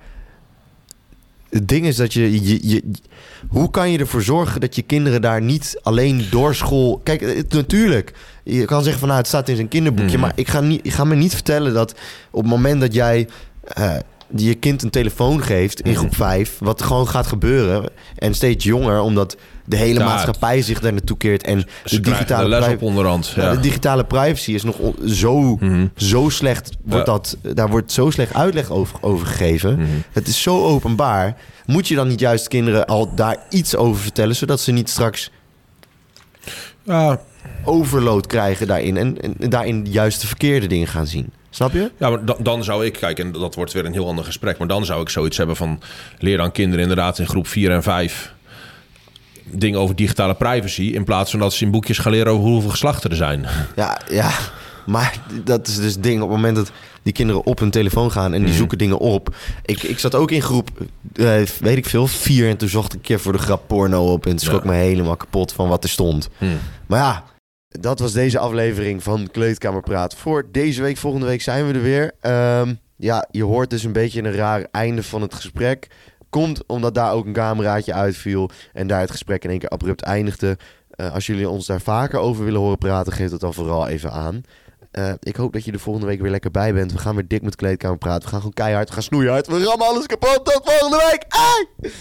het ding is dat je, je, je... Hoe kan je ervoor zorgen dat je kinderen daar niet alleen door school... Kijk, het, natuurlijk, je kan zeggen van nou, het staat in zijn kinderboekje... Mhm. maar ik ga, niet, ik ga me niet vertellen dat op het moment dat jij... eh, die je kind een telefoon geeft in Mhm. groep 5, wat er gewoon gaat gebeuren. En steeds jonger, omdat de hele Ja, maatschappij zich daar naartoe keert. En de digitale, de les op onderhand. ja, de digitale privacy is nog zo, Mhm. zo slecht. Wordt Ja. dat, daar wordt zo slecht uitleg over, over gegeven. Mhm. Het is zo openbaar. Moet je dan niet juist kinderen al daar iets over vertellen, zodat ze niet straks Ja, overload krijgen daarin en, en daarin juist de verkeerde dingen gaan zien? Snap je? Ja, maar dan, dan zou ik, kijk, en dat wordt weer een heel ander gesprek, maar dan zou ik zoiets hebben van leer aan kinderen inderdaad in groep 4 en 5 dingen over digitale privacy, in plaats van dat ze in boekjes gaan leren over hoeveel geslachten er zijn. Ja, ja. Maar dat is dus het ding. Op het moment dat die kinderen op hun telefoon gaan en die Mhm. zoeken dingen op. Ik, ik zat ook in groep, eh, weet ik veel, vier. En toen zocht ik een keer voor de grap porno op. En toen schrok Ja. me helemaal kapot van wat er stond. Hm. Maar ja, dat was deze aflevering van Kleedkamerpraat. Voor deze week, volgende week zijn we er weer. Ehm, ja, je hoort dus een beetje een raar einde van het gesprek. Komt omdat daar ook een cameraatje uitviel en daar het gesprek in één keer abrupt eindigde. Eh, als jullie ons daar vaker over willen horen praten, geef het dan vooral even aan. Eh, ik hoop dat je er volgende week weer lekker bij bent. We gaan weer dik met kleedkamer praten. We gaan gewoon keihard, we gaan snoeihard. We rammen alles kapot. Tot volgende week. Ai!